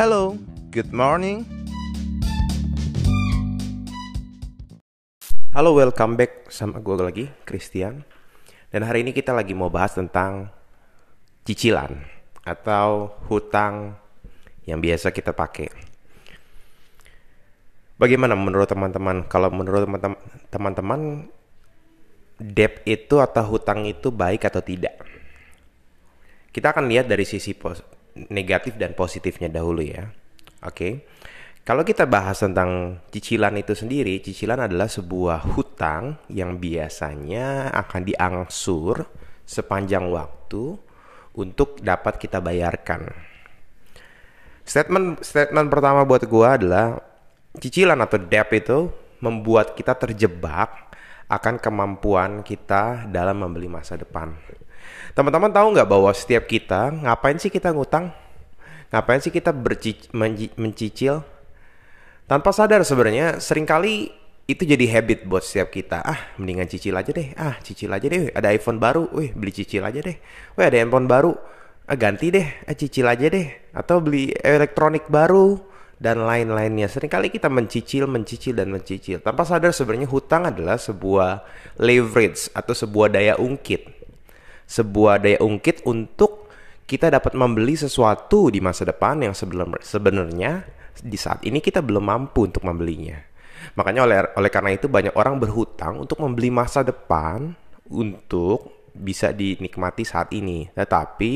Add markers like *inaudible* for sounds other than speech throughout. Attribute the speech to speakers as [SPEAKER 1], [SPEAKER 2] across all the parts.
[SPEAKER 1] Hello, good morning. Halo, welcome back sama gue lagi, Christian. Dan hari ini kita lagi mau bahas tentang cicilan atau hutang yang biasa kita pakai. Bagaimana menurut teman-teman? Kalau menurut teman-teman, debt itu atau hutang itu baik atau tidak? Kita akan lihat dari sisi negatif dan positifnya dahulu ya. Oke. Okay. Kalau kita bahas tentang cicilan itu sendiri, cicilan adalah sebuah hutang yang biasanya akan diangsur sepanjang waktu untuk dapat kita bayarkan. Statement statement pertama buat gua adalah cicilan atau debt itu membuat kita terjebak akan kemampuan kita dalam membeli masa depan. Teman-teman tahu nggak bahwa setiap kita ngapain sih kita ngutang? Ngapain sih kita mencicil? Tanpa sadar sebenarnya sering kali itu jadi habit buat setiap kita. Ah, mendingan cicil aja deh. Ah, cicil aja deh. Ada iPhone baru, wih beli cicil aja deh. Wih ada handphone baru, ah, ganti deh. Ah, cicil aja deh. Atau beli elektronik baru dan lain-lainnya. Seringkali kita mencicil, mencicil dan mencicil. Tanpa sadar sebenarnya hutang adalah sebuah leverage atau sebuah daya ungkit. Sebuah daya ungkit untuk kita dapat membeli sesuatu di masa depan yang sebenarnya di saat ini kita belum mampu untuk membelinya. Makanya oleh oleh karena itu banyak orang berhutang untuk membeli masa depan untuk bisa dinikmati saat ini. Tetapi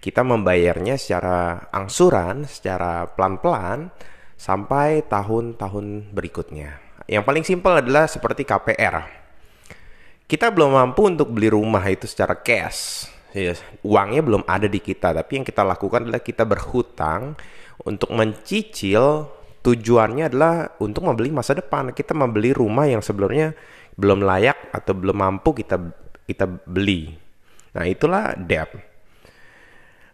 [SPEAKER 1] kita membayarnya secara angsuran, secara pelan-pelan sampai tahun-tahun berikutnya. Yang paling simpel adalah seperti KPR. Kita belum mampu untuk beli rumah itu secara cash. Yes. Uangnya belum ada di kita, tapi yang kita lakukan adalah kita berhutang untuk mencicil tujuannya adalah untuk membeli masa depan. Kita membeli rumah yang sebelumnya belum layak atau belum mampu kita kita beli. Nah, itulah debt.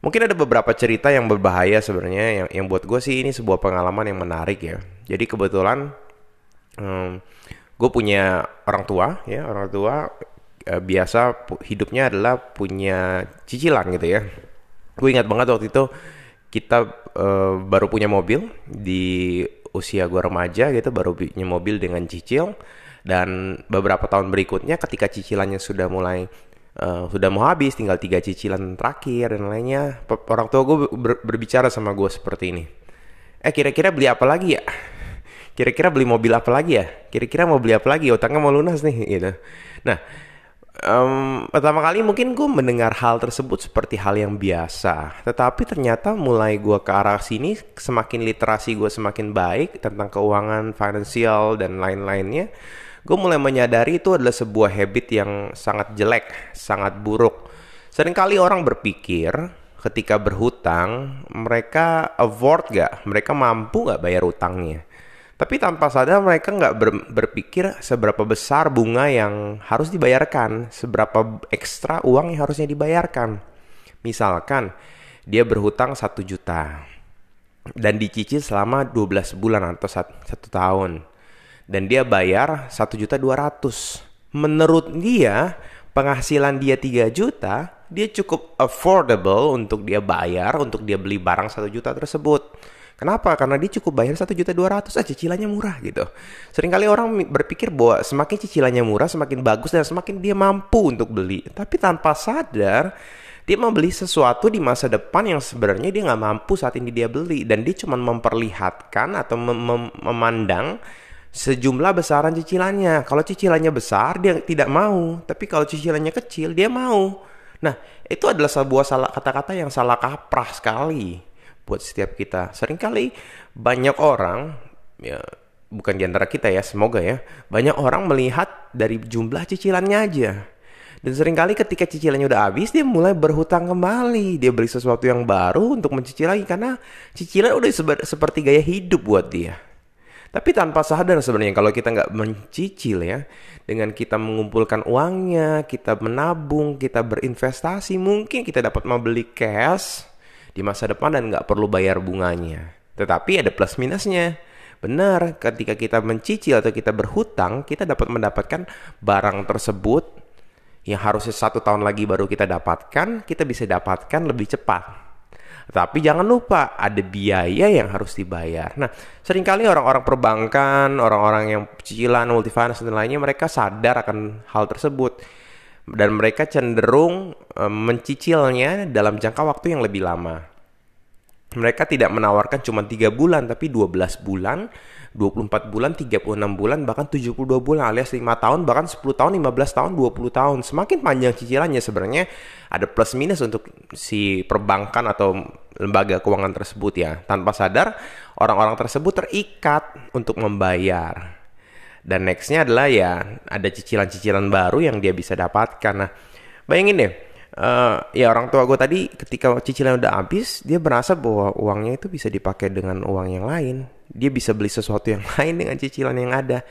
[SPEAKER 1] Mungkin ada beberapa cerita yang berbahaya sebenarnya yang yang buat gue sih ini sebuah pengalaman yang menarik ya. Jadi kebetulan um, gue punya orang tua ya, orang tua uh, biasa hidupnya adalah punya cicilan gitu ya. Gue ingat banget waktu itu kita uh, baru punya mobil di usia gue remaja gitu baru punya mobil dengan cicil. Dan beberapa tahun berikutnya ketika cicilannya sudah mulai uh, sudah mau habis tinggal tiga cicilan terakhir dan lainnya orang tua gue ber, berbicara sama gue seperti ini. Eh kira-kira beli apa lagi ya kira-kira beli mobil apa lagi ya? Kira-kira mau beli apa lagi? Utangnya mau lunas nih gitu. Nah Um, pertama kali mungkin gue mendengar hal tersebut seperti hal yang biasa, tetapi ternyata mulai gue ke arah sini, semakin literasi gue semakin baik tentang keuangan, finansial dan lain-lainnya, gue mulai menyadari itu adalah sebuah habit yang sangat jelek, sangat buruk. Seringkali orang berpikir ketika berhutang, mereka afford gak, mereka mampu gak bayar utangnya. Tapi tanpa sadar mereka nggak ber, berpikir seberapa besar bunga yang harus dibayarkan, seberapa ekstra uang yang harusnya dibayarkan. Misalkan dia berhutang satu juta dan dicicil selama 12 bulan atau satu tahun dan dia bayar satu juta dua ratus. Menurut dia penghasilan dia 3 juta, dia cukup affordable untuk dia bayar untuk dia beli barang satu juta tersebut. Kenapa? Karena dia cukup bayar satu juta dua ratus, ah cicilannya murah gitu. Seringkali orang berpikir bahwa semakin cicilannya murah, semakin bagus dan semakin dia mampu untuk beli. Tapi tanpa sadar, dia membeli sesuatu di masa depan yang sebenarnya dia nggak mampu saat ini dia beli dan dia cuma memperlihatkan atau mem mem memandang sejumlah besaran cicilannya. Kalau cicilannya besar dia tidak mau, tapi kalau cicilannya kecil dia mau. Nah, itu adalah sebuah salah kata-kata yang salah kaprah sekali buat setiap kita. Seringkali banyak orang ya bukan antara kita ya, semoga ya. Banyak orang melihat dari jumlah cicilannya aja. Dan sering kali ketika cicilannya udah habis, dia mulai berhutang kembali. Dia beli sesuatu yang baru untuk mencicil lagi karena cicilan udah seperti gaya hidup buat dia. Tapi tanpa sadar sebenarnya kalau kita nggak mencicil ya, dengan kita mengumpulkan uangnya, kita menabung, kita berinvestasi, mungkin kita dapat membeli cash di masa depan dan nggak perlu bayar bunganya. Tetapi ada plus minusnya. Benar, ketika kita mencicil atau kita berhutang, kita dapat mendapatkan barang tersebut yang harusnya satu tahun lagi baru kita dapatkan, kita bisa dapatkan lebih cepat. Tapi jangan lupa ada biaya yang harus dibayar. Nah, sering kali orang-orang perbankan, orang-orang yang cicilan, multifinance dan lainnya mereka sadar akan hal tersebut dan mereka cenderung um, mencicilnya dalam jangka waktu yang lebih lama. Mereka tidak menawarkan cuma 3 bulan tapi 12 bulan 24 bulan, 36 bulan, bahkan 72 bulan alias 5 tahun, bahkan 10 tahun, 15 tahun, 20 tahun. Semakin panjang cicilannya sebenarnya ada plus minus untuk si perbankan atau lembaga keuangan tersebut ya. Tanpa sadar orang-orang tersebut terikat untuk membayar. Dan nextnya adalah ya ada cicilan-cicilan baru yang dia bisa dapatkan. Nah, bayangin deh, uh, ya orang tua gue tadi ketika cicilan udah habis, dia merasa bahwa uangnya itu bisa dipakai dengan uang yang lain dia bisa beli sesuatu yang *laughs* lain dengan cicilan yang ada.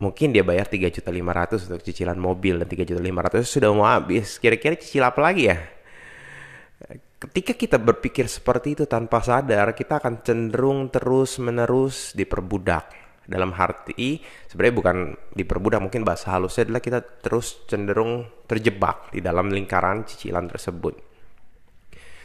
[SPEAKER 1] Mungkin dia bayar 3 juta 500 untuk cicilan mobil dan 3 juta 500 sudah mau habis. Kira-kira cicil apa lagi ya? Ketika kita berpikir seperti itu tanpa sadar, kita akan cenderung terus-menerus diperbudak. Dalam arti sebenarnya bukan diperbudak, mungkin bahasa halusnya adalah kita terus cenderung terjebak di dalam lingkaran cicilan tersebut.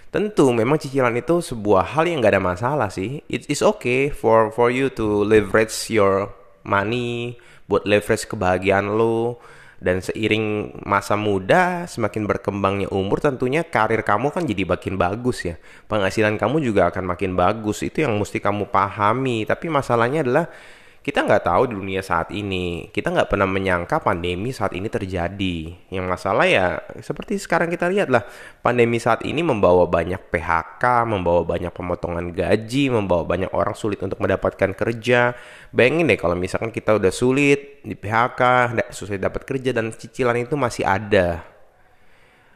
[SPEAKER 1] Tentu memang cicilan itu sebuah hal yang gak ada masalah sih. It is okay for for you to leverage your money, buat leverage kebahagiaan lo. Dan seiring masa muda, semakin berkembangnya umur, tentunya karir kamu kan jadi makin bagus ya. Penghasilan kamu juga akan makin bagus. Itu yang mesti kamu pahami. Tapi masalahnya adalah kita nggak tahu di dunia saat ini. Kita nggak pernah menyangka pandemi saat ini terjadi. Yang masalah ya seperti sekarang kita lihat lah, pandemi saat ini membawa banyak PHK, membawa banyak pemotongan gaji, membawa banyak orang sulit untuk mendapatkan kerja. Bayangin deh kalau misalkan kita udah sulit di PHK, susah dapat kerja dan cicilan itu masih ada.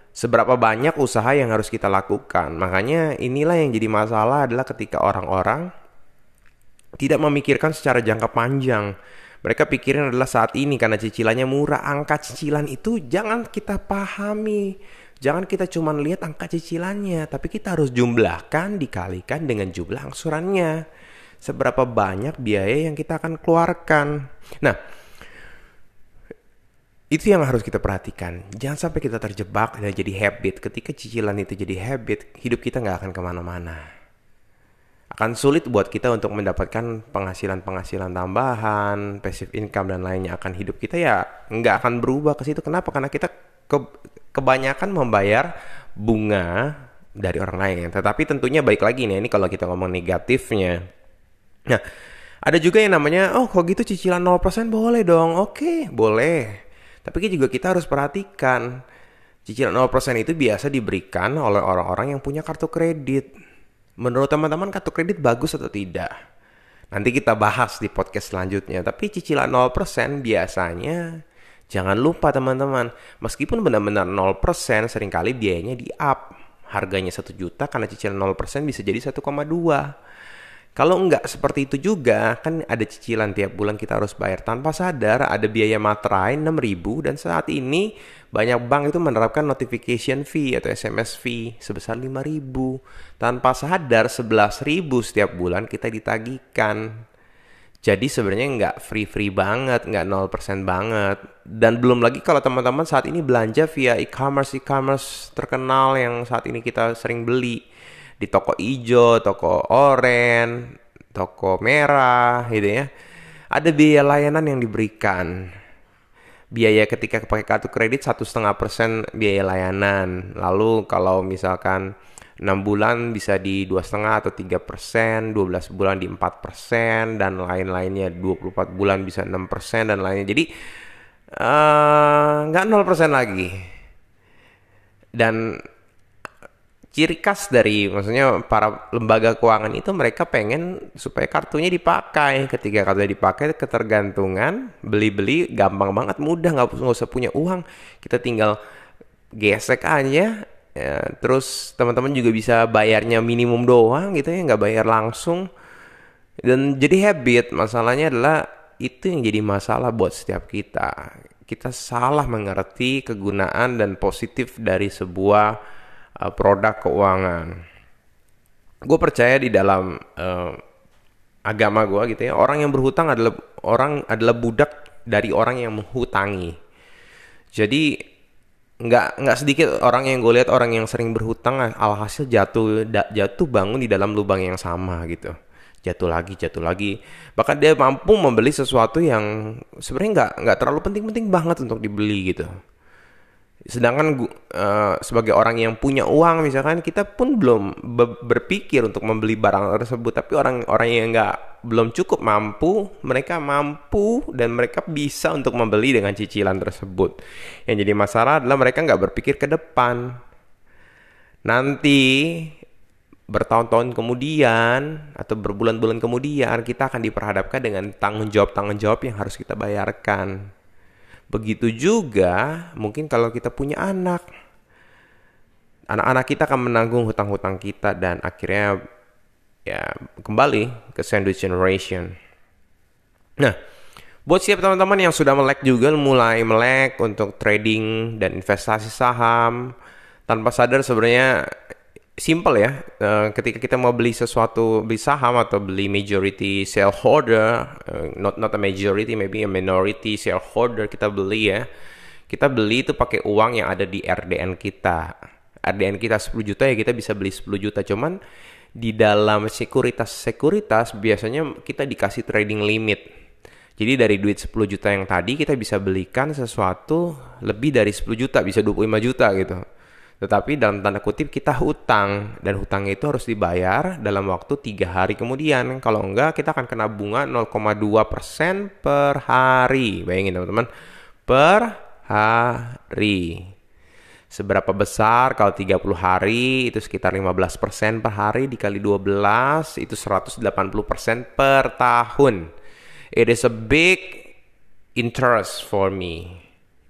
[SPEAKER 1] Seberapa banyak usaha yang harus kita lakukan. Makanya inilah yang jadi masalah adalah ketika orang-orang tidak memikirkan secara jangka panjang. Mereka pikirin adalah saat ini karena cicilannya murah, angka cicilan itu jangan kita pahami. Jangan kita cuma lihat angka cicilannya, tapi kita harus jumlahkan dikalikan dengan jumlah angsurannya. Seberapa banyak biaya yang kita akan keluarkan. Nah, itu yang harus kita perhatikan. Jangan sampai kita terjebak dan jadi habit. Ketika cicilan itu jadi habit, hidup kita nggak akan ke mana-mana akan sulit buat kita untuk mendapatkan penghasilan-penghasilan tambahan, passive income dan lainnya akan hidup kita ya nggak akan berubah ke situ. Kenapa? Karena kita ke, kebanyakan membayar bunga dari orang lain. Tetapi tentunya baik lagi nih, ini kalau kita ngomong negatifnya. Nah, ada juga yang namanya, oh kok gitu cicilan 0% boleh dong. Oke, boleh. Tapi juga kita harus perhatikan, cicilan 0% itu biasa diberikan oleh orang-orang yang punya kartu kredit Menurut teman-teman kartu kredit bagus atau tidak? Nanti kita bahas di podcast selanjutnya. Tapi cicilan 0% biasanya jangan lupa teman-teman. Meskipun benar-benar 0% sering kali biayanya di up. Harganya 1 juta karena cicilan 0% bisa jadi 1,2. Kalau enggak seperti itu juga, kan ada cicilan tiap bulan kita harus bayar tanpa sadar, ada biaya materai 6000 dan saat ini banyak bank itu menerapkan notification fee atau SMS fee sebesar 5000. Tanpa sadar 11000 setiap bulan kita ditagihkan. Jadi sebenarnya nggak free-free banget, nggak 0% banget. Dan belum lagi kalau teman-teman saat ini belanja via e-commerce e-commerce terkenal yang saat ini kita sering beli di toko hijau, toko oranye, toko merah gitu ya. Ada biaya layanan yang diberikan. Biaya ketika pakai kartu kredit satu setengah persen biaya layanan. Lalu kalau misalkan 6 bulan bisa di dua setengah atau tiga persen, 12 bulan di 4 persen dan lain-lainnya 24 bulan bisa 6 persen dan lainnya. Jadi eh, nggak uh, 0 persen lagi. Dan ciri khas dari maksudnya para lembaga keuangan itu mereka pengen supaya kartunya dipakai. Ketika kartunya dipakai ketergantungan beli-beli gampang banget mudah nggak usah punya uang. Kita tinggal gesek aja ya, terus teman-teman juga bisa bayarnya minimum doang gitu ya nggak bayar langsung. Dan jadi habit masalahnya adalah itu yang jadi masalah buat setiap kita. Kita salah mengerti kegunaan dan positif dari sebuah uh, produk keuangan. Gue percaya di dalam uh, agama gue gitu ya, orang yang berhutang adalah orang adalah budak dari orang yang menghutangi. Jadi nggak nggak sedikit orang yang gue lihat orang yang sering berhutang alhasil jatuh da, jatuh bangun di dalam lubang yang sama gitu jatuh lagi jatuh lagi bahkan dia mampu membeli sesuatu yang sebenarnya nggak nggak terlalu penting-penting banget untuk dibeli gitu sedangkan uh, sebagai orang yang punya uang misalkan kita pun belum be berpikir untuk membeli barang tersebut. Tapi orang-orang yang nggak belum cukup mampu mereka mampu dan mereka bisa untuk membeli dengan cicilan tersebut. Yang jadi masalah adalah mereka nggak berpikir ke depan. Nanti bertahun-tahun kemudian atau berbulan-bulan kemudian kita akan diperhadapkan dengan tanggung jawab-tanggung jawab yang harus kita bayarkan Begitu juga mungkin kalau kita punya anak. Anak-anak kita akan menanggung hutang-hutang kita dan akhirnya ya kembali ke sandwich generation. Nah, buat siap teman-teman yang sudah melek juga mulai melek untuk trading dan investasi saham tanpa sadar sebenarnya simple ya. Uh, ketika kita mau beli sesuatu, beli saham atau beli majority shareholder, uh, not not a majority, maybe a minority shareholder kita beli ya. Kita beli itu pakai uang yang ada di RDN kita. RDN kita 10 juta ya kita bisa beli 10 juta. Cuman di dalam sekuritas-sekuritas biasanya kita dikasih trading limit. Jadi dari duit 10 juta yang tadi kita bisa belikan sesuatu lebih dari 10 juta, bisa 25 juta gitu. Tetapi dalam tanda kutip kita hutang dan hutang itu harus dibayar dalam waktu tiga hari kemudian. Kalau enggak kita akan kena bunga 0,2% per hari. Bayangin teman-teman, per hari. Seberapa besar kalau 30 hari itu sekitar 15% per hari dikali 12 itu 180% per tahun. It is a big interest for me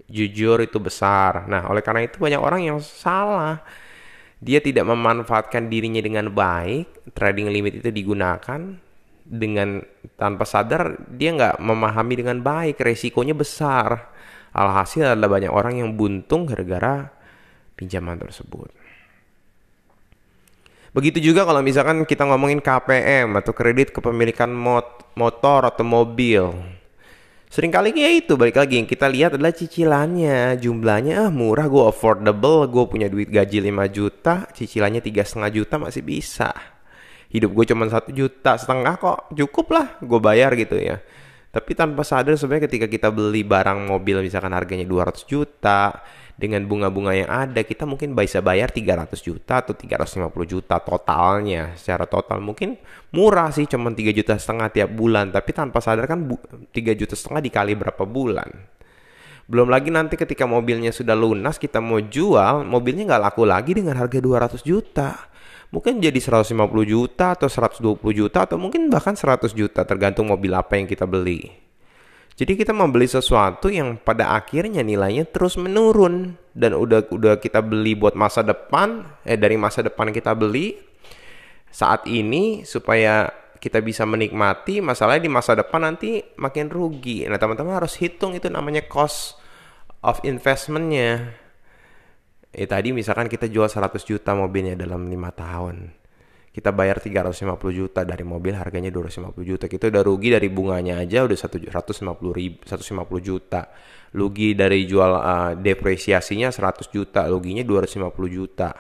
[SPEAKER 1] jujur itu besar. Nah, oleh karena itu banyak orang yang salah. Dia tidak memanfaatkan dirinya dengan baik, trading limit itu digunakan dengan tanpa sadar dia nggak memahami dengan baik, resikonya besar. Alhasil adalah banyak orang yang buntung gara-gara pinjaman tersebut. Begitu juga kalau misalkan kita ngomongin KPM atau kredit kepemilikan mot motor atau mobil Seringkali kayak itu balik lagi yang kita lihat adalah cicilannya. Jumlahnya ah murah gue affordable gue punya duit gaji 5 juta cicilannya tiga setengah juta masih bisa. Hidup gue cuma satu juta setengah kok cukup lah gue bayar gitu ya. Tapi tanpa sadar sebenarnya ketika kita beli barang mobil misalkan harganya 200 juta dengan bunga-bunga yang ada kita mungkin bisa bayar 300 juta atau 350 juta totalnya. Secara total mungkin murah sih cuma 3 juta setengah tiap bulan. Tapi tanpa sadar kan 3 juta setengah dikali berapa bulan? Belum lagi nanti ketika mobilnya sudah lunas kita mau jual mobilnya nggak laku lagi dengan harga 200 juta. Mungkin jadi 150 juta atau 120 juta atau mungkin bahkan 100 juta tergantung mobil apa yang kita beli jadi kita membeli sesuatu yang pada akhirnya nilainya terus menurun dan udah udah kita beli buat masa depan eh dari masa depan kita beli saat ini supaya kita bisa menikmati masalahnya di masa depan nanti makin rugi. Nah teman-teman harus hitung itu namanya cost of investmentnya. Eh tadi misalkan kita jual 100 juta mobilnya dalam lima tahun kita bayar 350 juta dari mobil harganya 250 juta. Kita udah rugi dari bunganya aja udah 150 ribu 150 juta. Rugi dari jual uh, depresiasinya 100 juta ruginya 250 juta.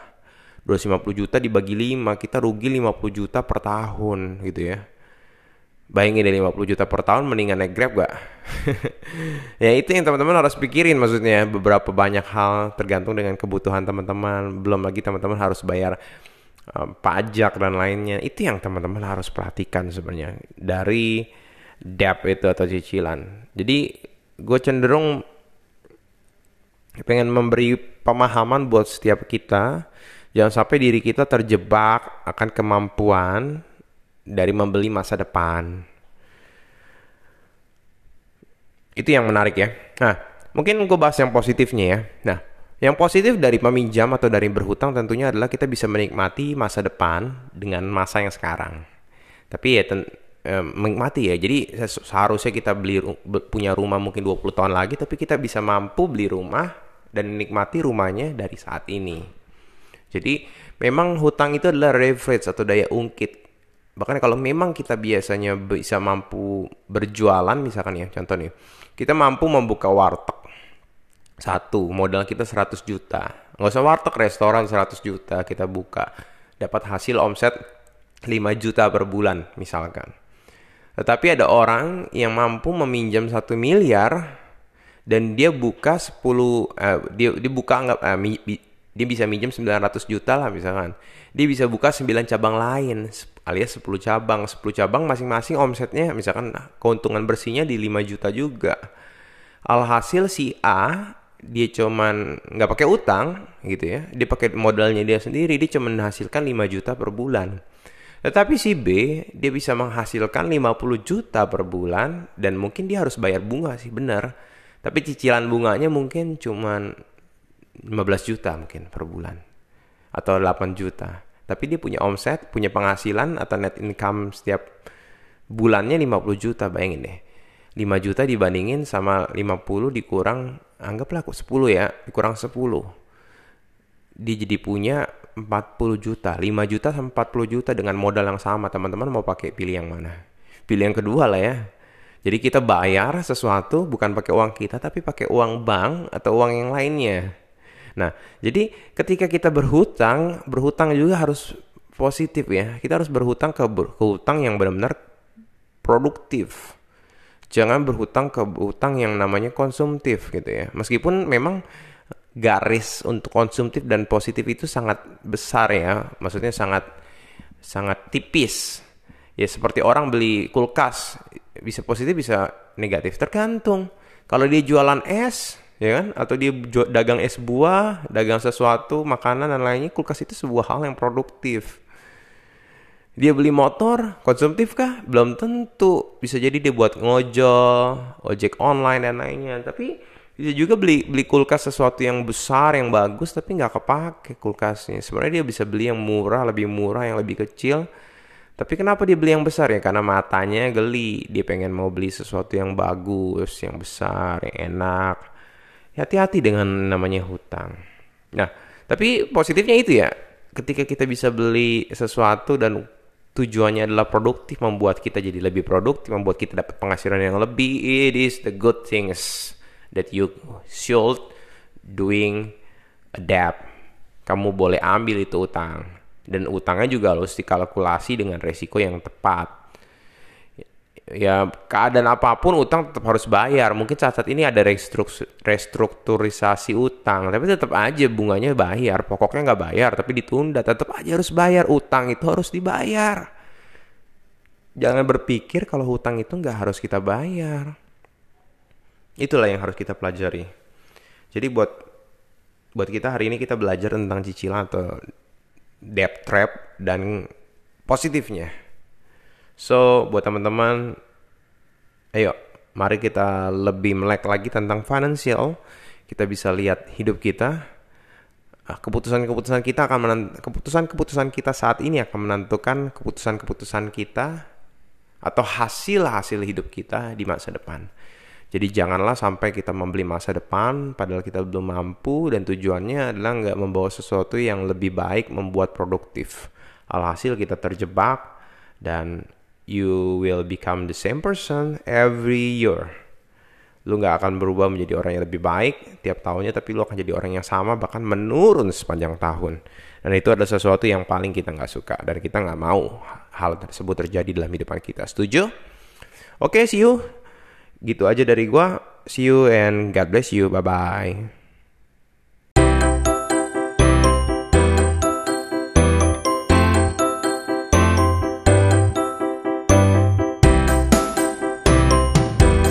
[SPEAKER 1] 250 juta dibagi 5 kita rugi 50 juta per tahun gitu ya. Bayangin deh 50 juta per tahun mendingan naik grab gak? *laughs* ya itu yang teman-teman harus pikirin maksudnya. Beberapa banyak hal tergantung dengan kebutuhan teman-teman. Belum lagi teman-teman harus bayar um, pajak dan lainnya itu yang teman-teman harus perhatikan sebenarnya. Dari debt itu atau cicilan. Jadi gue cenderung pengen memberi pemahaman buat setiap kita. Jangan sampai diri kita terjebak akan kemampuan dari membeli masa depan. Itu yang menarik ya. Nah mungkin gue bahas yang positifnya ya. Nah yang positif dari peminjam atau dari berhutang tentunya adalah kita bisa menikmati masa depan dengan masa yang sekarang. Tapi ya ten, eh, menikmati ya. Jadi seharusnya kita beli punya rumah mungkin 20 tahun lagi tapi kita bisa mampu beli rumah dan menikmati rumahnya dari saat ini. Jadi memang hutang itu adalah leverage atau daya ungkit. Bahkan kalau memang kita biasanya bisa mampu berjualan misalkan ya contoh nih. Kita mampu membuka warteg Satu, modal kita 100 juta. Nggak usah warteg, restoran 100 juta kita buka. Dapat hasil omset 5 juta per bulan misalkan. Tetapi ada orang yang mampu meminjam 1 miliar dan dia buka 10 eh, dia dia buka anggap eh, mi, dia bisa minjem 900 juta lah misalkan. Dia bisa buka 9 cabang lain alias 10 cabang. 10 cabang masing-masing omsetnya misalkan keuntungan bersihnya di 5 juta juga. Alhasil si A dia cuman nggak pakai utang gitu ya. Dia pakai modalnya dia sendiri dia cuma menghasilkan 5 juta per bulan. Tetapi si B dia bisa menghasilkan 50 juta per bulan dan mungkin dia harus bayar bunga sih benar. Tapi cicilan bunganya mungkin cuman 15 juta mungkin per bulan atau 8 juta. Tapi dia punya omset punya penghasilan atau net income setiap bulannya 50 juta bayangin deh. 5 juta dibandingin sama 50 dikurang anggaplah 10 ya dikurang 10 dia jadi punya 40 juta 5 juta sama 40 juta dengan modal yang sama. Teman-teman mau pakai pilih yang mana? Pilih yang kedua lah ya. Jadi kita bayar sesuatu bukan pakai uang kita tapi pakai uang bank atau uang yang lainnya. Nah jadi ketika kita berhutang berhutang juga harus positif ya. Kita harus berhutang ke, ke hutang yang benar-benar produktif jangan berhutang ke hutang yang namanya konsumtif gitu ya. Meskipun memang garis untuk konsumtif dan positif itu sangat besar ya, maksudnya sangat sangat tipis. Ya seperti orang beli kulkas bisa positif bisa negatif tergantung. Kalau dia jualan es ya kan atau dia dagang es buah, dagang sesuatu, makanan dan lainnya, kulkas itu sebuah hal yang produktif. Dia beli motor, konsumtif kah? Belum tentu. Bisa jadi dia buat ngojol, ojek online dan lainnya. Tapi bisa juga beli beli kulkas sesuatu yang besar, yang bagus, tapi nggak kepake kulkasnya. Sebenarnya dia bisa beli yang murah, lebih murah, yang lebih kecil. Tapi kenapa dia beli yang besar ya? Karena matanya geli. Dia pengen mau beli sesuatu yang bagus, yang besar, yang enak. Hati-hati dengan namanya hutang. Nah, tapi positifnya itu ya. Ketika kita bisa beli sesuatu dan tujuannya adalah produktif, membuat kita jadi lebih produktif, membuat kita dapat penghasilan yang lebih. It is the good things that you should doing adapt. Kamu boleh ambil itu utang dan utangnya juga harus dikalkulasi dengan resiko yang tepat ya keadaan apa pun utang tetap harus bayar. Mungkin saat-saat ini ada restrukturisasi utang, tapi tetap aja bunganya bayar. Pokoknya nggak bayar, tapi ditunda. Tetap aja harus bayar. Utang itu harus dibayar. Jangan berpikir kalau hutang itu nggak harus kita bayar. Itulah yang harus kita pelajari. Jadi buat buat kita hari ini kita belajar tentang cicilan atau debt trap dan positifnya. So, buat teman-teman, ayo, mari kita lebih melek lagi tentang financial. Kita bisa lihat hidup kita. Ah, keputusan-keputusan kita akan keputusan-keputusan kita saat ini akan menentukan keputusan-keputusan kita atau hasil-hasil hidup kita di masa depan. Jadi janganlah sampai kita membeli masa depan padahal kita belum mampu dan tujuannya adalah nggak membawa sesuatu yang lebih baik membuat produktif. Alhasil kita terjebak dan you will become the same person every year. Lu nggak akan berubah menjadi orang yang lebih baik tiap tahunnya, tapi lu akan jadi orang yang sama bahkan menurun sepanjang tahun. Dan itu adalah sesuatu yang paling kita nggak suka dan kita nggak mau hal tersebut terjadi dalam hidupan kita. Setuju? Oke, okay, see you. Gitu aja dari gua. See you and God bless you. Bye bye.